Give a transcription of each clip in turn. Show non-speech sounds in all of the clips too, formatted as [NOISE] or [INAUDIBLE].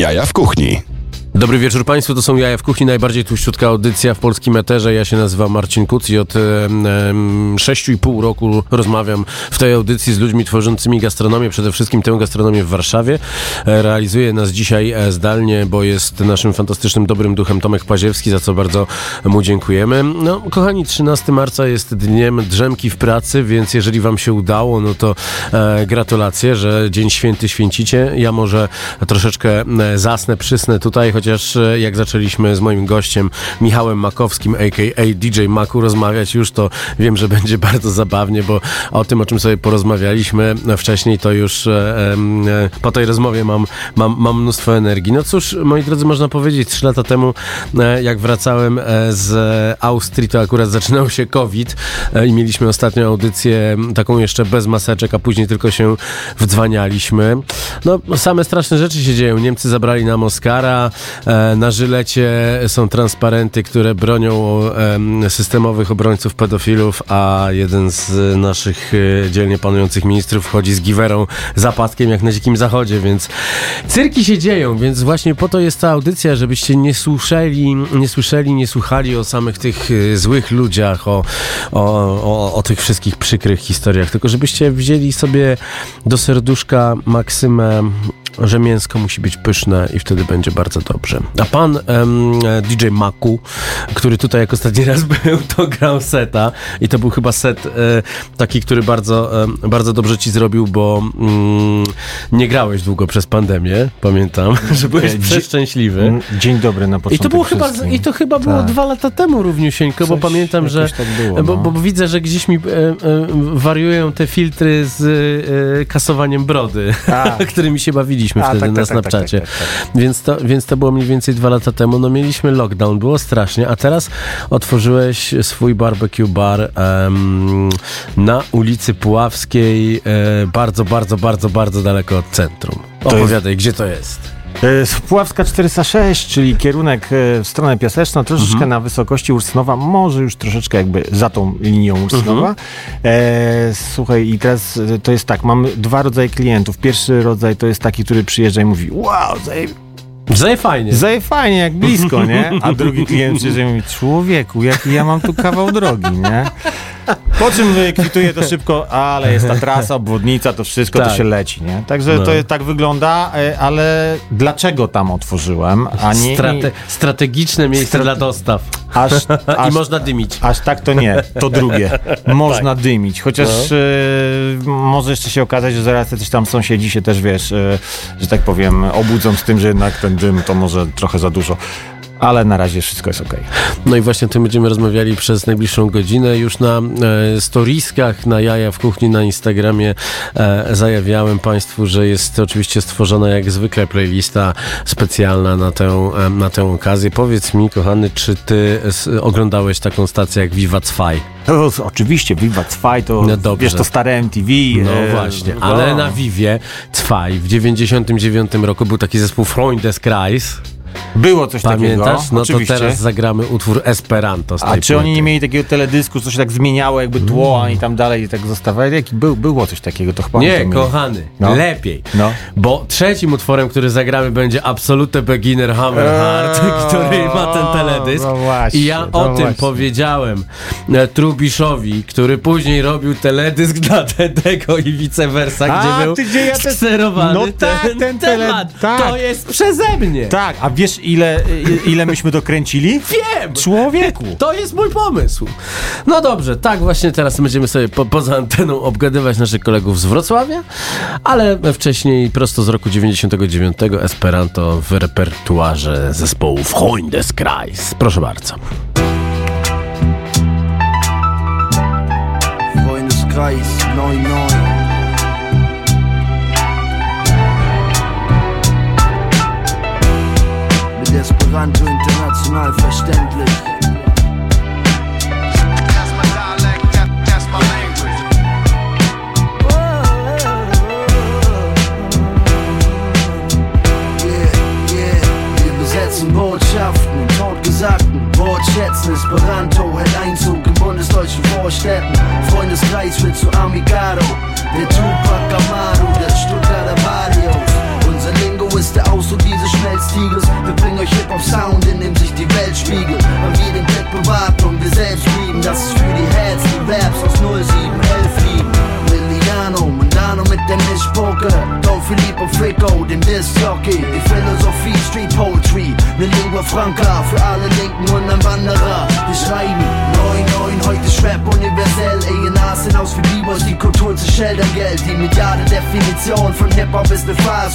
Jaja w kuchni. Dobry wieczór Państwu, to są Jaja w Kuchni, najbardziej tłuściutka audycja w polskim eterze. Ja się nazywam Marcin Kuc i od um, 6,5 roku rozmawiam w tej audycji z ludźmi tworzącymi gastronomię, przede wszystkim tę gastronomię w Warszawie. E, realizuje nas dzisiaj e, zdalnie, bo jest naszym fantastycznym, dobrym duchem Tomek Paziewski, za co bardzo mu dziękujemy. No, kochani, 13 marca jest dniem drzemki w pracy, więc jeżeli Wam się udało, no to e, gratulacje, że Dzień Święty święcicie. Ja może troszeczkę e, zasnę, przysnę tutaj, chociaż e, jak zaczęliśmy z moim gościem Michałem Makowskim, a.k.a. DJ Maku, rozmawiać już, to wiem, że będzie [LAUGHS] bardzo zabawnie, bo o tym, o czym sobie porozmawialiśmy wcześniej, to już e, e, po tej rozmowie mam, mam, mam mnóstwo energii. No cóż, moi drodzy, można powiedzieć, trzy lata temu, jak wracałem z Austrii, to akurat zaczynał się COVID i mieliśmy ostatnią audycję, taką jeszcze bez maseczek, a później tylko się wdzwanialiśmy. No, same straszne rzeczy się dzieją. Niemcy zabrali nam Oscara, na żylecie są transparenty, które bronią systemowych obrońców pedofilów, a jeden z naszych e, dzielnie panujących ministrów wchodzi z giwerą, zapadkiem jak na dzikim zachodzie, więc cyrki się dzieją, więc właśnie po to jest ta audycja, żebyście nie słyszeli, nie słyszeli, nie słuchali o samych tych e, złych ludziach, o, o, o, o tych wszystkich przykrych historiach, tylko żebyście wzięli sobie do serduszka maksymę że mięsko musi być pyszne i wtedy będzie bardzo dobrze. A pan um, DJ Maku, który tutaj jak ostatni raz [LAUGHS] był, to grał seta i to był chyba set e, taki, który bardzo, e, bardzo dobrze ci zrobił, bo mm, nie grałeś długo przez pandemię, pamiętam, [LAUGHS] że byłeś przeszczęśliwy. Dzień dobry na początku. I to było chyba, i to chyba było tak. dwa lata temu równiusieńko, bo pamiętam, że tak było, bo, no. bo, widzę, że gdzieś mi e, e, wariują te filtry z e, kasowaniem brody, [LAUGHS] którymi się bawiliśmy A, wtedy tak, na tak, tak, tak Snapchacie. Tak, tak, więc, to, więc to było mniej więcej dwa lata temu. No mieliśmy lockdown, było strasznie, a teraz otworzyłeś swój barbecue bar um, na ulicy Puławskiej, e, bardzo, bardzo, bardzo, bardzo daleko od centrum. Opowiadaj, gdzie to jest? Puławska 406, czyli kierunek e, w stronę Piaseczną, troszeczkę mhm. na wysokości Ursynowa, może już troszeczkę jakby za tą linią Ursynowa. Mhm. E, słuchaj, i teraz e, to jest tak, mamy dwa rodzaje klientów. Pierwszy rodzaj to jest taki, który przyjeżdża i mówi, wow, Zaje fajnie. Zaje fajnie, jak blisko, nie? A drugi klient przyjeżdża i mówi, człowieku, jaki ja mam tu kawał drogi, nie? Po czym kwituje to szybko, ale jest ta trasa, obwodnica, to wszystko, tak. to się leci, nie? Także no. to jest, tak wygląda, e, ale dlaczego tam otworzyłem? A nie, Strate strategiczne miejsce Strate dla dostaw. Aż, [LAUGHS] aż, I można dymić. Aż tak to nie, to drugie. Można tak. dymić, chociaż no. y, może jeszcze się okazać, że zaraz coś tam sąsiedzi się też, wiesz, y, że tak powiem, obudzą z tym, że jednak ten dym to może trochę za dużo ale na razie wszystko jest ok. No i właśnie o tym będziemy rozmawiali przez najbliższą godzinę. Już na e, storiskach, na jaja w kuchni, na Instagramie e, zajawiałem Państwu, że jest oczywiście stworzona jak zwykle playlista specjalna na tę, e, na tę okazję. Powiedz mi, kochany, czy Ty oglądałeś taką stację jak Viva 2? No, oczywiście, Viva 2 to, no wiesz, to stare MTV. No e, właśnie, no. ale na Vivie 2 w 99 roku był taki zespół Freundeskreis. Było coś Pamiętasz? takiego. No Oczywiście. to teraz zagramy utwór Esperanto A czy oni nie mieli takiego teledysku, co się tak zmieniało, jakby tło, mm. i tam dalej i tak zostawali? Jaki był, było coś takiego, to chyba Nie, kochany, no. lepiej. No. Bo trzecim utworem, który zagramy będzie Absolute Beginner Hammer Heart, eee, [LAUGHS] który ma ten teledysk. No właśnie, I ja no o tym właśnie. powiedziałem e, Trubiszowi, który później robił teledysk [LAUGHS] dla tego i vice versa, A, gdzie był gdzie ja no tak, ten, ten temat. Tak. To jest przeze mnie. Tak, a wiesz ile, ile myśmy dokręcili? Wiem! Człowieku! [LAUGHS] To jest mój pomysł. No dobrze, tak właśnie teraz będziemy sobie po, poza anteną obgadywać naszych kolegów z Wrocławia, ale wcześniej prosto z roku 99 Esperanto w repertuarze zespołu Freundeskreis. Proszę bardzo. Freundeskreis 99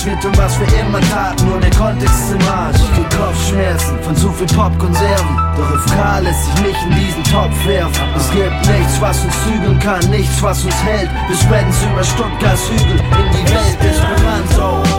ist ne Farce. Wir tun, was wir immer taten, nur der Kontext ist im Arsch. Viel Kopfschmerzen von zu viel Popkonserven. Doch FK lässt sich nicht in diesen Topf werfen. Es gibt nichts, was uns zügeln kann, nichts, was uns hält. Wir spreaden's über Stuttgarts Hügel in die Welt. Esperanto. C'est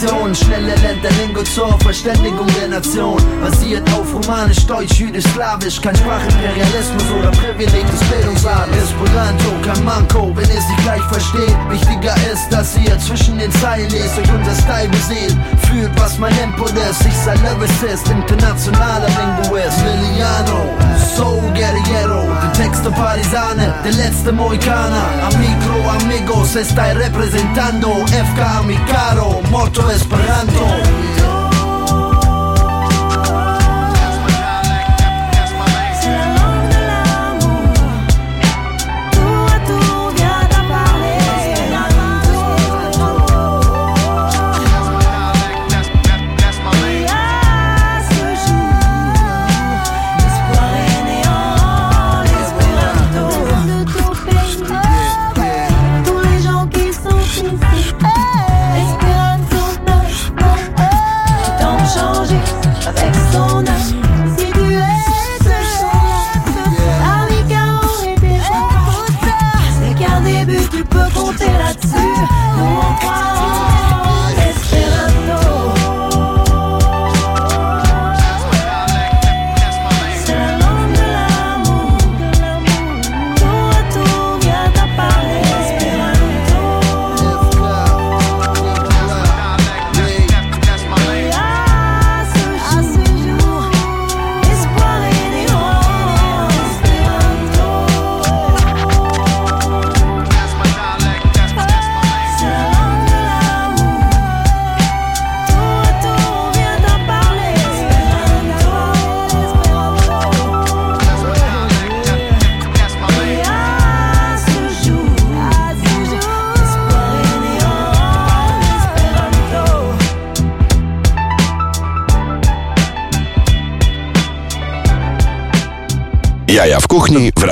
Definition, schnelle Länderlingo zur Verständigung der Nation. Basiert auf Romanisch, Deutsch, Jüdisch, Slawisch, kein Sprachimperialismus oder Privileg des Bildungsadels. Esperanto, kein Manko, wenn ihr sie gleich versteht. Wichtiger ist, dass ihr zwischen den Zeilen lest, euch unser Style beseelt. Fühlt, was mein Input ist, ich sei Lyricist, internationaler Linguist. Liliano, so guerrillero, der Texte Parisane, der letzte Mohikaner. Amigo, amigos, estai representando FK mi caro, Motto Esperanto. Oh.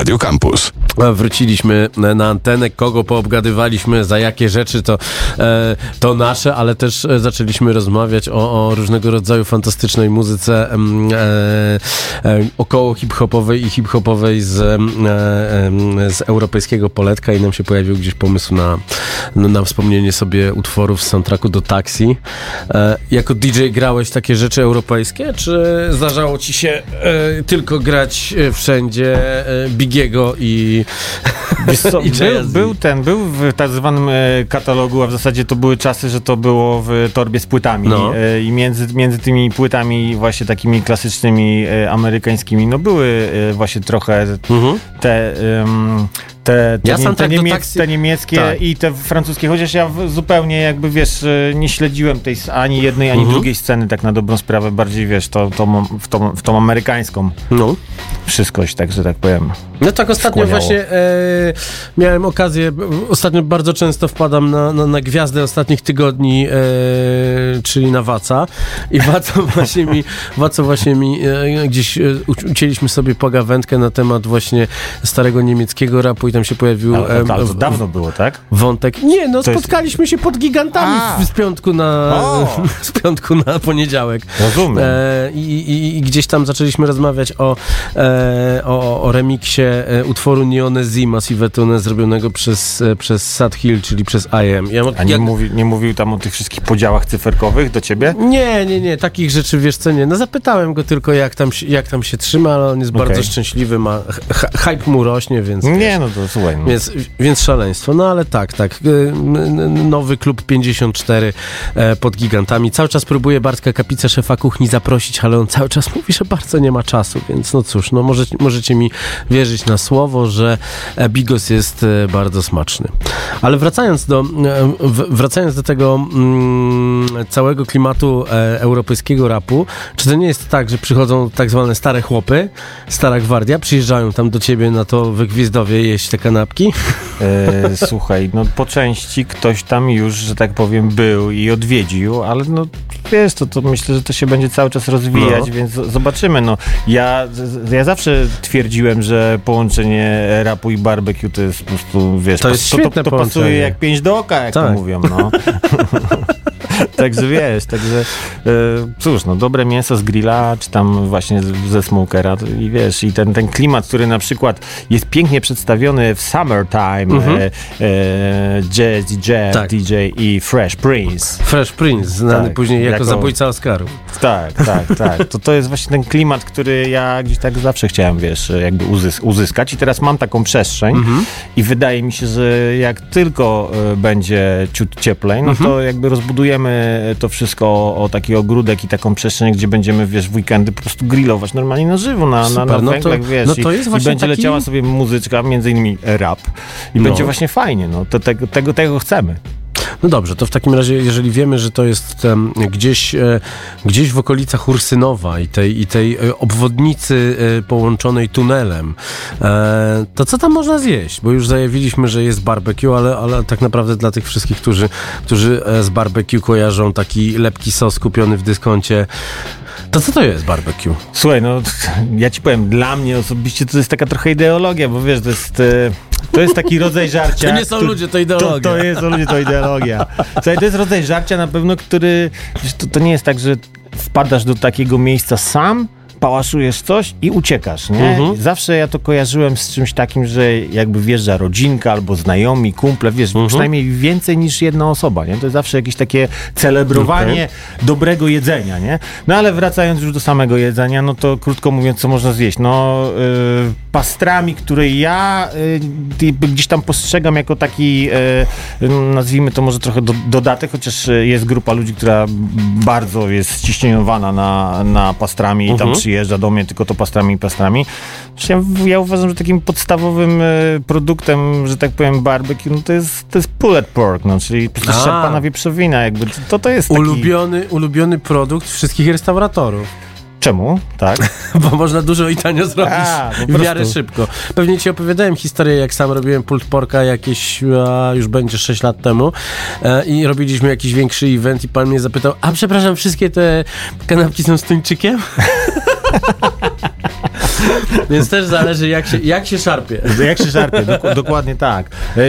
Radio Campus. A Wróciliśmy na antenę, kogo poobgadywaliśmy, za jakie rzeczy to, e, to nasze, ale też e, zaczęliśmy rozmawiać o, o różnego rodzaju fantastycznej muzyce e, e, około hip-hopowej i hip-hopowej z, e, z europejskiego poletka i nam się pojawił gdzieś pomysł na, na, wspomnienie sobie utworów z soundtracku do Taxi. E, jako DJ grałeś takie rzeczy europejskie, czy zdarzało ci się e, tylko grać e, wszędzie e, Bigiego i [LAUGHS] co, był, był ten, był w tak zwanym e, katalogu, a w zasadzie to były czasy, że to było w torbie z płytami. No. E, I między, między tymi płytami właśnie takimi klasycznymi e, amerykańskimi, no były właśnie trochę Mhm. te... te, te, Ja nie, te, tak niemiec, te niemieckie Tak. i te francuskie, chociaż ja zupełnie jakby, wiesz, e, nie śledziłem tej ani jednej, ani Mhm. drugiej sceny, tak na dobrą sprawę, bardziej, wiesz, to, to, w, tą, w tą amerykańską No. wszystkość, tak, że tak powiem. No tak ostatnio Skłaniało. właśnie e, miałem okazję, ostatnio bardzo często wpadam na, na, na gwiazdę ostatnich tygodni, e, czyli na Waca i [LAUGHS] Waco właśnie mi, Waco właśnie mi e, gdzieś e, ucięliśmy sobie pogawędkę na temat właśnie starego niemieckiego rapu i się pojawił Ale, ale to w- dawno było, tak? wątek. Nie, no To jest- spotkaliśmy się pod gigantami w, z piątku na O. [LAUGHS] z piątku na poniedziałek. Rozumiem. E, i, i, I gdzieś tam zaczęliśmy rozmawiać o, e, o, o remiksie e, utworu Neonezi Massive Tune zrobionego przez, e, przez Sad Hill, czyli przez IM. Ja, A nie, ja- mówi, nie mówił tam o tych wszystkich podziałach cyferkowych do ciebie? nie, nie, nie, takich rzeczy wiesz co nie. No zapytałem go tylko jak tam, się- jak tam się trzyma, ale on jest Okej. bardzo szczęśliwy, ma hype mu rośnie, więc Nie, no to słuchaj. No. Więc, więc szaleństwo. No ale tak, tak. Y, Nowy klub 54 e, pod gigantami. Cały czas próbuje Bartka Kapicę, szefa kuchni, zaprosić, ale on cały czas mówi, że bardzo nie ma czasu. Więc no cóż, no możecie, możecie mi wierzyć na słowo, że bigos jest e, bardzo smaczny. Ale wracając do, e, wracając do tego mm, całego klimatu europejskiego rapu, czy to nie jest tak, że przychodzą tak zwane stare chłopy, stara gwardia, przyjeżdżają tam do ciebie na to wygwizdowie jeść te kanapki? E, słuchaj, no po części ktoś tam już, że tak powiem, był i odwiedził, ale no wiesz, to, to myślę, że to się będzie cały czas rozwijać, No. więc zobaczymy. No, ja, ja zawsze twierdziłem, że połączenie rapu i barbecue to jest po prostu, wiesz, To jest to, to, to pasuje jak pięć do oka, jak to Tak. mówią, no. [LAUGHS] Także wiesz, także e, cóż, no dobre mięso z grilla, czy tam właśnie ze smokera i wiesz, i ten, ten klimat, który na przykład jest pięknie przedstawiony w Summertime, Mhm. e, e, Jazz DJ, Tak. DJ i Fresh Prince. Fresh Prince, znany Tak, później jako, jako- zabójca Oscarów. Tak, tak, tak. To, to jest właśnie ten klimat, który ja gdzieś tak zawsze chciałem, wiesz, jakby uzys- uzyskać i teraz mam taką przestrzeń Mhm. i wydaje mi się, że jak tylko e, będzie ciut cieplej, no Mhm. to jakby rozbudujemy to wszystko o, o taki ogródek i taką przestrzeń, gdzie będziemy, wiesz, w weekendy po prostu grillować normalnie na żywo, na, na, Super, na no to- węglach, wiesz, no to i, jest i właśnie będzie taki- leciała sobie muzyczka, między innymi rap i No. będzie właśnie fajnie, no to tego, tego, tego chcemy. No dobrze, to w takim razie, jeżeli wiemy, że to jest em, gdzieś, e, gdzieś w okolicach Ursynowa i tej, i tej e, obwodnicy e, połączonej tunelem, e, to co tam można zjeść? Bo już zajawiliśmy, że jest barbecue, ale, ale tak naprawdę dla tych wszystkich, którzy, którzy e, z barbecue kojarzą taki lepki sos kupiony w dyskoncie, to co to jest barbecue? Słuchaj, no [LAUGHS] ja ci powiem, dla mnie osobiście to jest taka trochę ideologia, bo wiesz, to jest, e, to jest taki rodzaj [LAUGHS] żarcia. To nie są który- ludzie, to To, ideologia. to jest ludzie, to ideologia. Słuchaj, to jest rodzaj żarcia na pewno, który. To, to nie jest tak, że wpadasz do takiego miejsca sam, pałaszujesz coś i uciekasz, nie? Mhm. Zawsze ja to kojarzyłem z czymś takim, że jakby wjeżdża rodzinka albo znajomi, kumple, wiesz, Mhm. przynajmniej więcej niż jedna osoba, nie? To jest zawsze jakieś takie celebrowanie dobrego jedzenia, nie? No ale wracając już do samego jedzenia, no to krótko mówiąc, co można zjeść? No y, pastrami, które ja y, gdzieś tam postrzegam jako taki, y, nazwijmy to może trochę do, dodatek, chociaż y, jest grupa ludzi, która bardzo jest ściśnieniowana na, na pastrami i tam Mhm. przyjeżdża do mnie tylko to pastrami i pastrami. Ja, ja uważam, że takim podstawowym y, produktem, że tak powiem, barbecue, no to jest, to jest pulled pork, no, czyli szarpana wieprzowina, jakby to, to jest taki... Ulubiony, ulubiony produkt wszystkich restauratorów. Czemu? Tak? [LAUGHS] Bo można dużo i tanio zrobić A, po w miarę prostu. szybko. Pewnie ci opowiadałem historię, jak sam robiłem pult porka jakieś, a, już będzie 6 lat temu e, i robiliśmy jakiś większy event i pan mnie zapytał, a przepraszam, wszystkie te kanapki są z tuńczykiem? [LAUGHS] Więc też zależy jak się, jak się szarpie. Jak się szarpie, dok- dokładnie tak. E,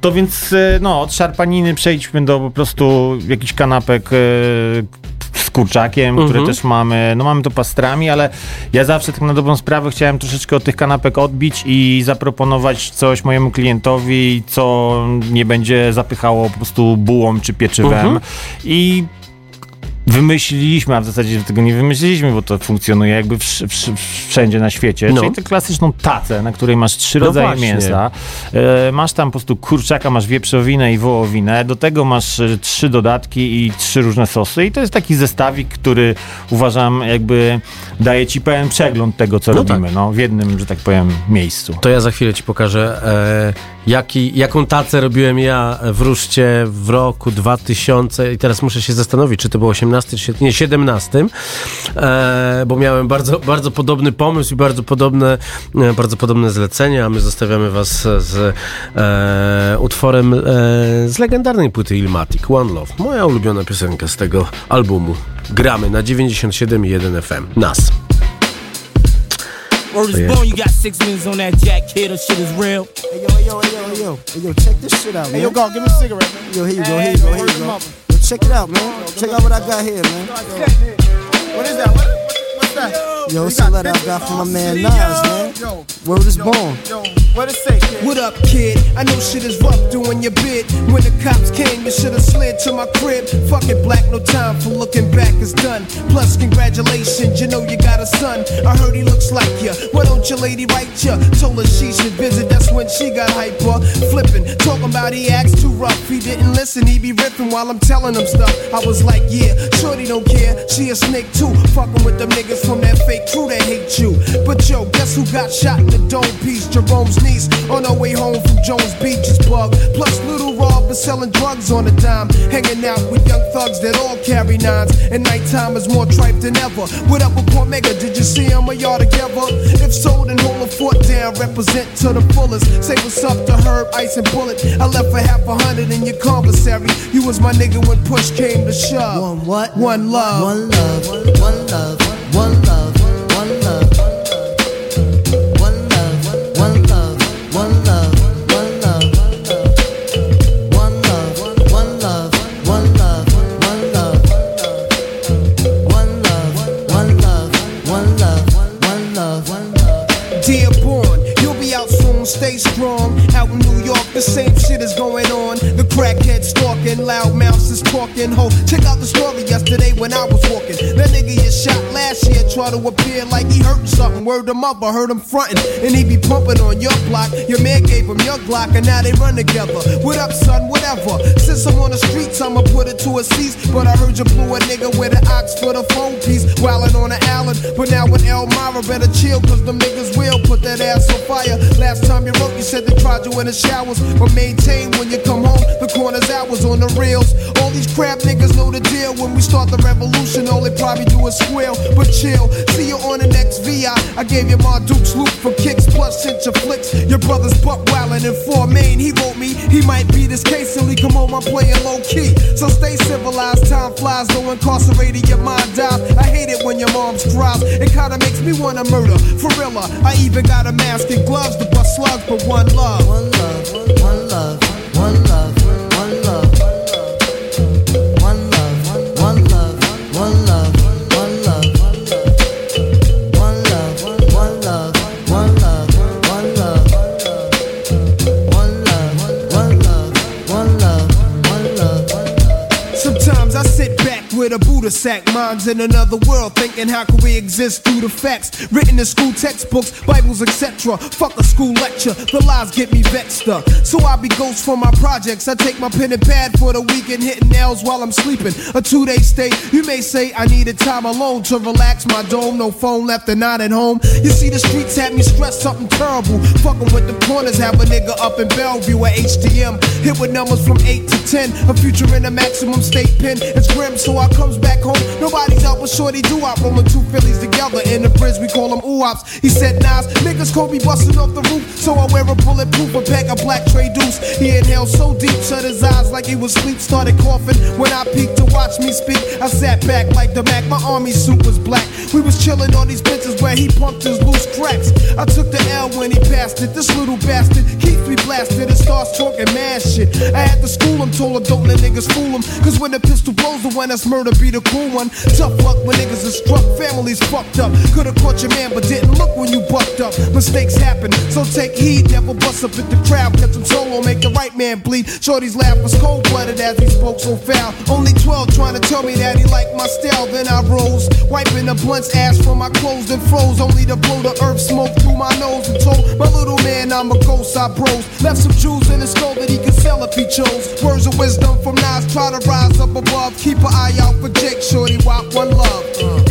to więc, e, no, od szarpaniny przejdźmy do po prostu jakichś kanapek e, z kurczakiem, które Mhm. też mamy. No mamy to pastrami, ale ja zawsze tak na dobrą sprawę chciałem troszeczkę od tych kanapek odbić i zaproponować coś mojemu klientowi, co nie będzie zapychało po prostu bułą czy pieczywem. Mhm. I wymyśliliśmy, a w zasadzie tego nie wymyśliliśmy, bo to funkcjonuje jakby wsz- wsz- wszędzie na świecie, No. czyli tę klasyczną tacę, na której masz trzy No rodzaje właśnie. mięsa. E, masz tam po prostu kurczaka, masz wieprzowinę i wołowinę, do tego masz e, trzy dodatki i trzy różne sosy i to jest taki zestawik, który uważam jakby daje ci pełen przegląd tego, co No robimy, no, w jednym, że tak powiem, miejscu. To ja za chwilę ci pokażę, e, jaki, jaką tacę robiłem ja w Ruszcie w roku 2000 i teraz muszę się zastanowić, czy to było 18 czy nie, 17, e, bo miałem bardzo, bardzo podobny pomysł i bardzo podobne, e, bardzo podobne zlecenie, a my zostawiamy was z e, utworem e, z legendarnej płyty Ilmatic, One Love, moja ulubiona piosenka z tego albumu. Gramy na 97,1 FM. Nas. Word is born, you got six minutes on that jack kid, or shit is real. Hey yo, hey yo, hey yo, hey yo, hey yo, check this shit out, man. Hey, yo, go, give me a cigarette, man. Yo, here you go, Hey, here you go, here you go. Check it out, man. Check out what I got here, man. What is that? What, what, what's that? Yo, it's a letter I got from my man Nas, man. Yo, Word is born. yo, what it say, kid? What up, kid? I know shit is rough doing your bid. When the cops came, you should've slid to my crib. Fuck it, black, no time for looking back, it's done. Plus, congratulations, you know you got a son. I heard he looks like you. Why don't your lady write you? Told her she should visit, that's when she got hyper. Flipping, talking about he acts too rough. He didn't listen, he be ripping while I'm telling him stuff. I was like, yeah, shorty don't care. She a snake too. Fucking with them niggas from that fake crew that hate you. But yo, guess who got shot in the dome piece? Jerome's niece on her way home from Jones Beach is bug. Plus, little Rob is selling drugs on a dime. Hanging out with young thugs that all carry nines. And nighttime is more tripe than ever. What up with Mega? Did you see him or y'all together? If so, then hold a foot down. Represent to the fullest. Say what's up to Herb, Ice, and Bullet. I left for half a hundred in your commissary. You was my nigga when push came to shove. One what? One love. One love, one love, one love, one when I was walking. That nigga you shot last year try to appear like he hurting something. Word him up, I heard him frontin'. And he be pumping on your block. Your man gave him your Glock, and now they run together. What up, son? Whatever. Since I'm on the streets, I'ma put it to a cease. But I heard you blew a nigga with an ox for the phone piece. Wildin' on the island. But now with Elmira, better chill, cause them niggas will put that ass on fire. Last time you wrote, you said they tried you in the showers. But maintain when you come home, the corner's hours on the reels. These crap niggas know the deal. When we start the revolution, all they probably do is squeal. But chill, see you on the next VI. I gave you my Duke's loop for kicks, plus sent your flicks. Your brother's buck wildin' in four main. He wrote me, he might be this case till he come home. I'm playing low key. So stay civilized, time flies, though incarcerated, your mind dies. I hate it when your mom's cries. It kinda makes me wanna murder. For real, uh, I even got a mask and gloves to bust slugs, but one love. One love, one love, with a Buddha sack, minds in another world, thinking how can we exist through the facts written in school textbooks, Bibles, etc. Fuck a school lecture, the lies get me vexed up. So I be ghost for my projects. I take my pen and pad for the weekend, hitting nails while I'm sleeping. A two day stay, you may say I needed time alone to relax my dome. No phone left and not at home. You see, the streets had me stressed something terrible. Fucking with the corners, have a nigga up in Bellevue at HDM. Hit with numbers from 8 to 10. A future in a maximum state pen. It's grim, so I comes back home. Nobody's out but shorty do I rolling two Phillies together in the bridge. We call them oops. He said, Nas, niggas me busting off the roof. So I wear a bulletproof, a pack of black tray deuce. He inhaled so deep, shut his eyes like he was asleep. Started coughing when I peeked to watch me speak. I sat back like the Mac. My army suit was black. We was chilling on these benches where he pumped his loose cracks. I took the L when he passed it. This little bastard keeps me blasted and starts talking mad shit. I had to school him, told him don't let niggas fool him. Cause when the pistol blows, the one that's murder be the cool one. Tough luck when niggas are struck, families fucked up. Could've caught your man, but didn't look when you bucked up. Mistakes happen, so take heed. Never bust up at the crowd, catch him solo, make the right man bleed. Shorty's laugh was cold blooded as he spoke so foul. Only 12 trying to tell me that he liked my style. Then I rose, wiping the blunt's ash from my clothes and froze. Only to blow the earth smoke through my nose and told my little man I'm a ghost. I bros left some jewels in his skull that he could sell if he chose. Words of wisdom from Nas, try to rise up above. Keep an eye out for Jake Shorty, walk one love.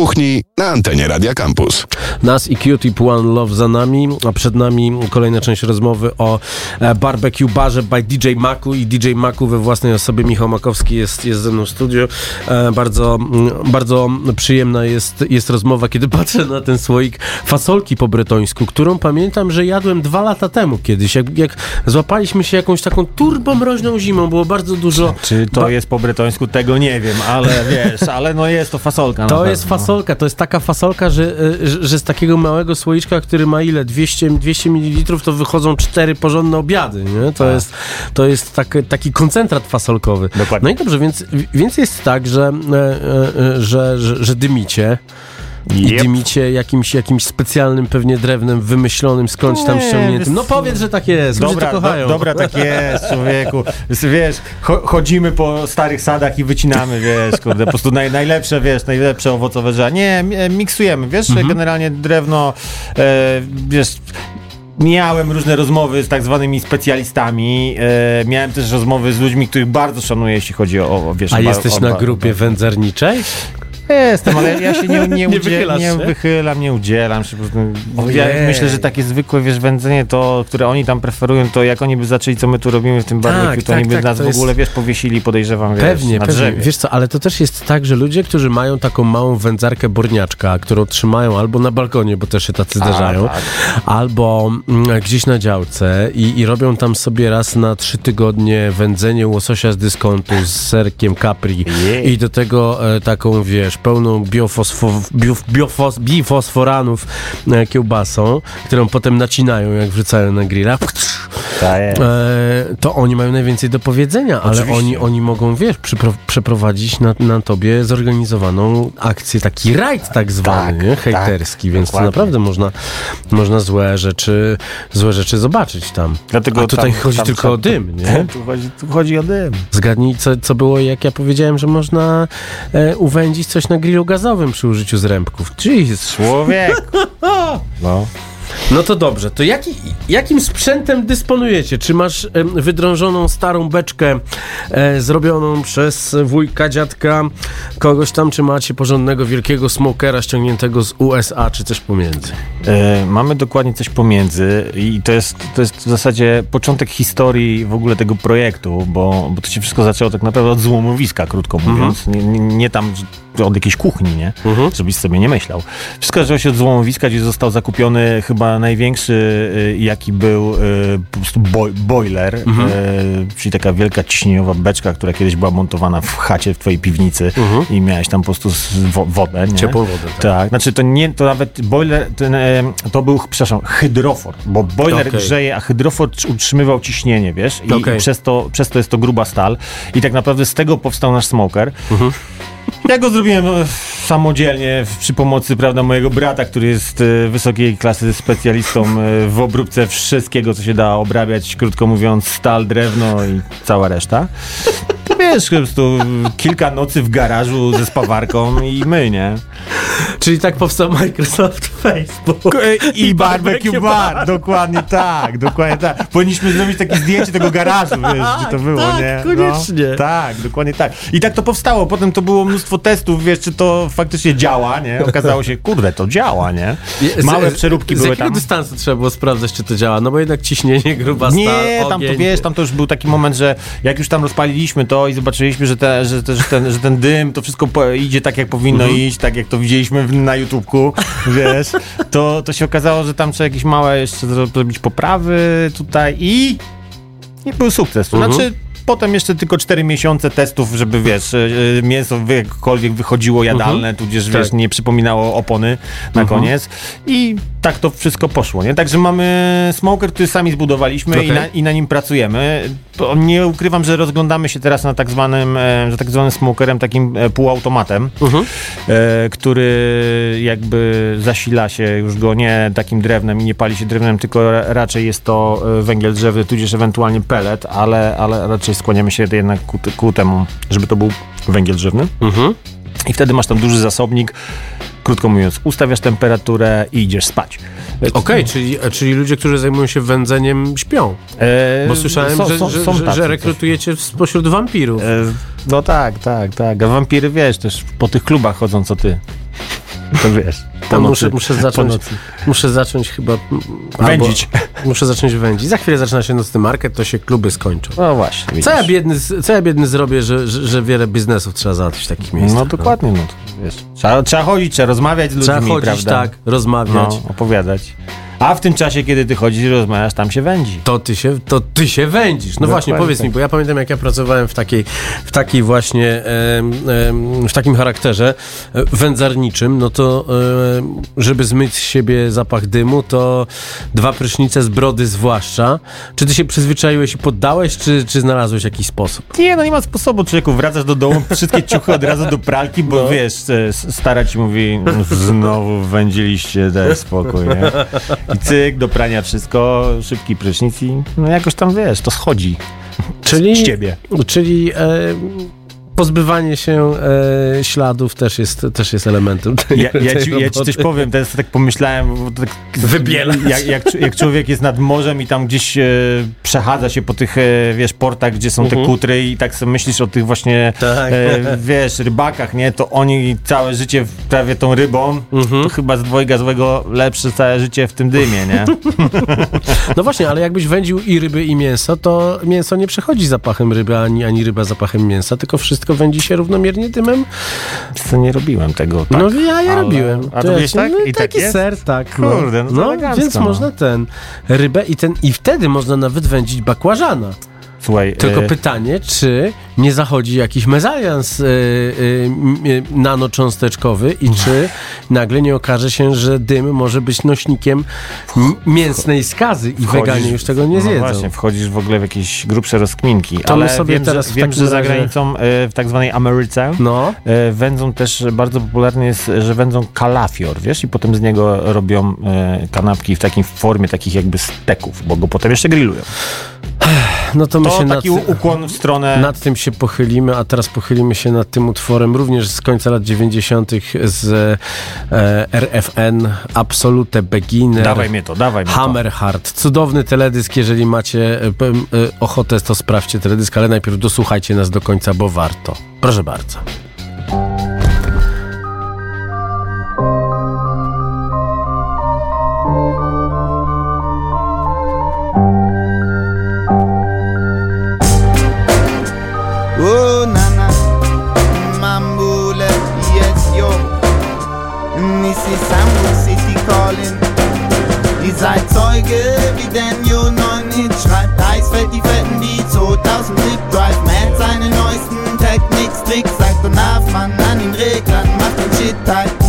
Kuchni na antenie Radia Campus. Nas i Q-Tip One Love za nami, a przed nami kolejna część rozmowy o e, barbecue barze by DJ Maku i DJ Maku we własnej osobie. Michał Makowski jest, jest ze mną w studiu. E, bardzo, bardzo przyjemna jest, jest rozmowa, kiedy [LAUGHS] patrzę na ten słoik fasolki po bretońsku, którą pamiętam, że jadłem dwa lata temu kiedyś, jak, jak złapaliśmy się jakąś taką turbomroźną zimą, było bardzo dużo... Czy to ba- jest po bretońsku, tego nie wiem, ale [LAUGHS] wiesz, ale no jest to fasolka. To jest fasolka, to jest taka fasolka, że, y, że, że z takiego małego słoiczka, który ma ile? 200, 200 ml, to wychodzą cztery porządne obiady, nie? To jest, to jest tak, taki koncentrat fasolkowy. Dokładnie. No i dobrze, więc, więc jest tak, że, e, e, e, że, że, że dymicie. I Yep. dymicie jakimś, jakimś specjalnym pewnie drewnem wymyślonym, skądś tam ściągniętym. No powiedz, że tak jest, Dobra, to kochają. do, dobra, tak jest, człowieku. Wiesz, cho, chodzimy po starych sadach i wycinamy, wiesz, kurde, po prostu naj, najlepsze, wiesz, najlepsze owocowe drzewa. Nie, mi- miksujemy, wiesz, Mhm. generalnie drewno, e, wiesz... Miałem różne rozmowy z tak zwanymi specjalistami. E, miałem też rozmowy z ludźmi, których bardzo szanuję, jeśli chodzi o, o wiesz... A jesteś o- na o- grupie wędzarniczej? Jestem, ale ja się nie, nie, Nie [LAUGHS] udzie- nie wychylam, nie udzielam się. Ja myślę, że takie zwykłe wiesz, wędzenie, to, które oni tam preferują, to jak oni by zaczęli, co my tu robimy w tym barbecue, to tak, oni by tak, nas w jest- ogóle, wiesz, powiesili, podejrzewam, wiesz, Pewnie, na pewnie. drzewie. Wiesz co, ale to też jest tak, że ludzie, którzy mają taką małą wędzarkę borniaczka, którą trzymają albo na balkonie, bo też się tacy zdarzają, tak. albo mm, gdzieś na działce i, i robią tam sobie raz na trzy tygodnie wędzenie łososia z dyskontu z serkiem capri i do tego e, taką, wiesz, pełną biofosfo, biof, biofos, bifosforanów e, kiełbasą, którą potem nacinają, jak wrzucają na grilla. Tak. E, to oni mają najwięcej do powiedzenia, ale Oczywiście. oni, oni mogą, wiesz, przypro, przeprowadzić na, na tobie zorganizowaną akcję, taki rajd tak zwany, Tak, nie? tak, hejterski, więc to dokładnie. naprawdę można, można złe rzeczy złe rzeczy zobaczyć tam. Dlatego A tutaj tam- chodzi tam- tylko tam- o dym, nie? [LAUGHS] Tu chodzi, tu chodzi o dym. Zgadnij, co, co było, jak ja powiedziałem, że można e, uwędzić coś na grillu gazowym przy użyciu zrębków. Jeez. Człowiek! [LAUGHS] No. No to dobrze, to jaki, jakim sprzętem dysponujecie? Czy masz em, wydrążoną starą beczkę e, zrobioną przez wujka, dziadka, kogoś tam, czy macie porządnego wielkiego smokera ściągniętego z USA, czy coś pomiędzy? E, mamy dokładnie coś pomiędzy i to jest, to jest w zasadzie początek historii w ogóle tego projektu, bo, bo to się wszystko zaczęło tak naprawdę od złomowiska, krótko mówiąc. Nie, nie, nie tam od jakiejś kuchni, nie? Żebyś sobie nie myślał. Wszystko zaczęło się od złomowiska, gdzie został zakupiony chyba największy, y, jaki był y, po prostu boj, boiler, y, czyli taka wielka ciśnieniowa beczka, która kiedyś była montowana w chacie w twojej piwnicy i miałeś tam po prostu wodę, nie? Ciepłą wodę, tak. Tak, znaczy to nie, to nawet boiler, ten, to był, przepraszam, hydrofor, bo boiler Okej. grzeje, a hydrofor trz- utrzymywał ciśnienie, wiesz, i, Okej. i przez, to, przez to jest to gruba stal i tak naprawdę z tego powstał nasz smoker. Mhm. Ja go zrobiłem e, samodzielnie przy pomocy, prawda, mojego brata, który jest e, wysokiej klasy specjalistą e, w obróbce wszystkiego, co się da obrabiać, krótko mówiąc, stal, drewno i cała reszta. To wiesz, po prostu kilka nocy w garażu ze spawarką i my, nie? Czyli tak powstał Microsoft [LAUGHS] Facebook. I barbecue bar, dokładnie tak, dokładnie tak. Powinniśmy zrobić takie zdjęcie tego garażu, wiesz, gdzie to było, tak, nie? koniecznie. No, tak, dokładnie tak. I tak to powstało, potem to było mnóstwo testów, wiesz, czy to faktycznie działa, nie? Okazało się, kurde, to działa, nie? Z- Małe z- przeróbki z były jakiego tam. dystansu trzeba było sprawdzać, czy to działa? No bo jednak ciśnienie, gruba Nie, tam to wiesz, tam to już był taki moment, że jak już tam rozpaliliśmy to i zobaczyliśmy, że, te, że, te, że, ten, że ten dym, to wszystko idzie tak, jak powinno Mhm. iść, tak jak to widzieliśmy w, na YouTubku, [LAUGHS] wiesz, to, to się okazało, że tam trzeba jakieś małe jeszcze zro- zrobić poprawy tutaj i, i był sukces. To Mhm. znaczy, potem jeszcze tylko 4 miesiące testów, żeby wiesz, e, e, mięso jakkolwiek wychodziło jadalne, tudzież wiesz, Tak. nie przypominało opony na koniec. I tak to wszystko poszło, nie? Także mamy smoker, który sami zbudowaliśmy i, Okej. na, i na nim pracujemy. Nie ukrywam, że rozglądamy się teraz na tak zwanym, e, że tak zwanym smokerem, takim półautomatem, Mhm. który jakby zasila się już go nie takim drewnem i nie pali się drewnem, tylko ra- raczej jest to węgiel drzewny, tudzież ewentualnie pellet, ale, ale raczej skłaniamy się jednak ku, ku temu, żeby to był węgiel drzewny. Mhm. I wtedy masz tam duży zasobnik. Krótko mówiąc, ustawiasz temperaturę i idziesz spać. Okej, czyli, czyli ludzie, którzy zajmują się wędzeniem, śpią. E, Bo słyszałem, są- że, są- że, są że, że rekrutujecie spośród wampirów. E, No tak, tak, tak. A wampiry, wiesz, też po tych klubach chodzą, co ty. To wiesz. Tam nocy- muszę, muszę, zacząć, muszę zacząć chyba... Wędzić. Albo, muszę zacząć wędzić. Za chwilę zaczyna się nocny market, to się kluby skończą. No właśnie. Co ja biedny, co ja biedny zrobię, że, że, że wiele biznesów trzeba załatwić w takich miejscach? No dokładnie, no wiesz. Trzeba, trzeba chodzić, trzeba rozmawiać z ludźmi, Trzeba chodzić, prawda? tak, rozmawiać. No, opowiadać. A w tym czasie, kiedy ty chodzisz i rozmawiasz, tam się wędzi. To ty się, to ty się wędzisz. No Dokładnie właśnie, powiedz tak. mi, bo ja pamiętam, jak ja pracowałem w takiej, w takiej właśnie, w takim charakterze e, wędzarniczym, no to em, żeby zmyć z siebie zapach dymu, to dwa prysznice z brody zwłaszcza. Czy ty się przyzwyczaiłeś i poddałeś, czy, czy znalazłeś jakiś sposób? Nie, no nie ma sposobu, człowieku, wracasz do domu, wszystkie ciuchy od razu do pralki, bo wiesz, e, stara ci mówi, znowu wędziliście, daj spokój, nie? I cyk, do prania wszystko, szybki prysznic i no jakoś tam, wiesz, to schodzi Czyli, z ciebie. Czyli e, pozbywanie się e, śladów też jest, też jest elementem tej, Ja, ja, ci, ja ci coś powiem, teraz tak pomyślałem, tak, Wybielać. jak, jak, jak człowiek jest nad morzem i tam gdzieś e, przechadza się po tych, e, wiesz, portach, gdzie są te kutry i tak sobie myślisz o tych właśnie, Mhm. Tak. e, wiesz, rybakach, nie, to oni całe życie prawie tą rybą, Mhm. to chyba z dwojga złego lepsze całe życie w tym dymie, nie? [LAUGHS] No właśnie, ale jakbyś wędził i ryby, i mięso, to mięso nie przechodzi zapachem ryby, ani, ani ryba zapachem mięsa, tylko wszystko wędzi się równomiernie dymem. Co nie robiłem tego, tak. no ja, ja ale- robiłem. A To wiesz ci- tak? No, I tak taki jest? ser, tak. Kurde, no to no, elegancko, więc no. można ten rybę i ten i wtedy można nawet wędzić bakłażana. Słuchaj, Tylko e, pytanie, czy nie zachodzi jakiś mezalians y, y, nanocząsteczkowy i czy nagle nie okaże się, że dym może być nośnikiem mięsnej skazy i wchodzisz- weganie już tego nie no zjedzą. właśnie, wchodzisz w ogóle w jakieś grubsze rozkminki. To ale sobie wiem, teraz że, wiem, że za granicą, e, w tak zwanej Ameryce, No, e, wędzą też, bardzo popularny jest, że wędzą kalafior, wiesz, i potem z niego robią e, kanapki w takiej formie takich jakby steków, bo go potem jeszcze grillują. No to my To się nad, taki u- ukłon w stronę... nad tym się pochylimy, a teraz pochylimy się nad tym utworem również z końca lat 90. z e, RFN Absolute Beginner. Dawaj mnie to, dawaj mnie to. Hammerheart. Cudowny teledysk, jeżeli macie e, e, ochotę, to sprawdźcie teledysk, ale najpierw dosłuchajcie nas do końca, bo warto. Proszę bardzo. 哎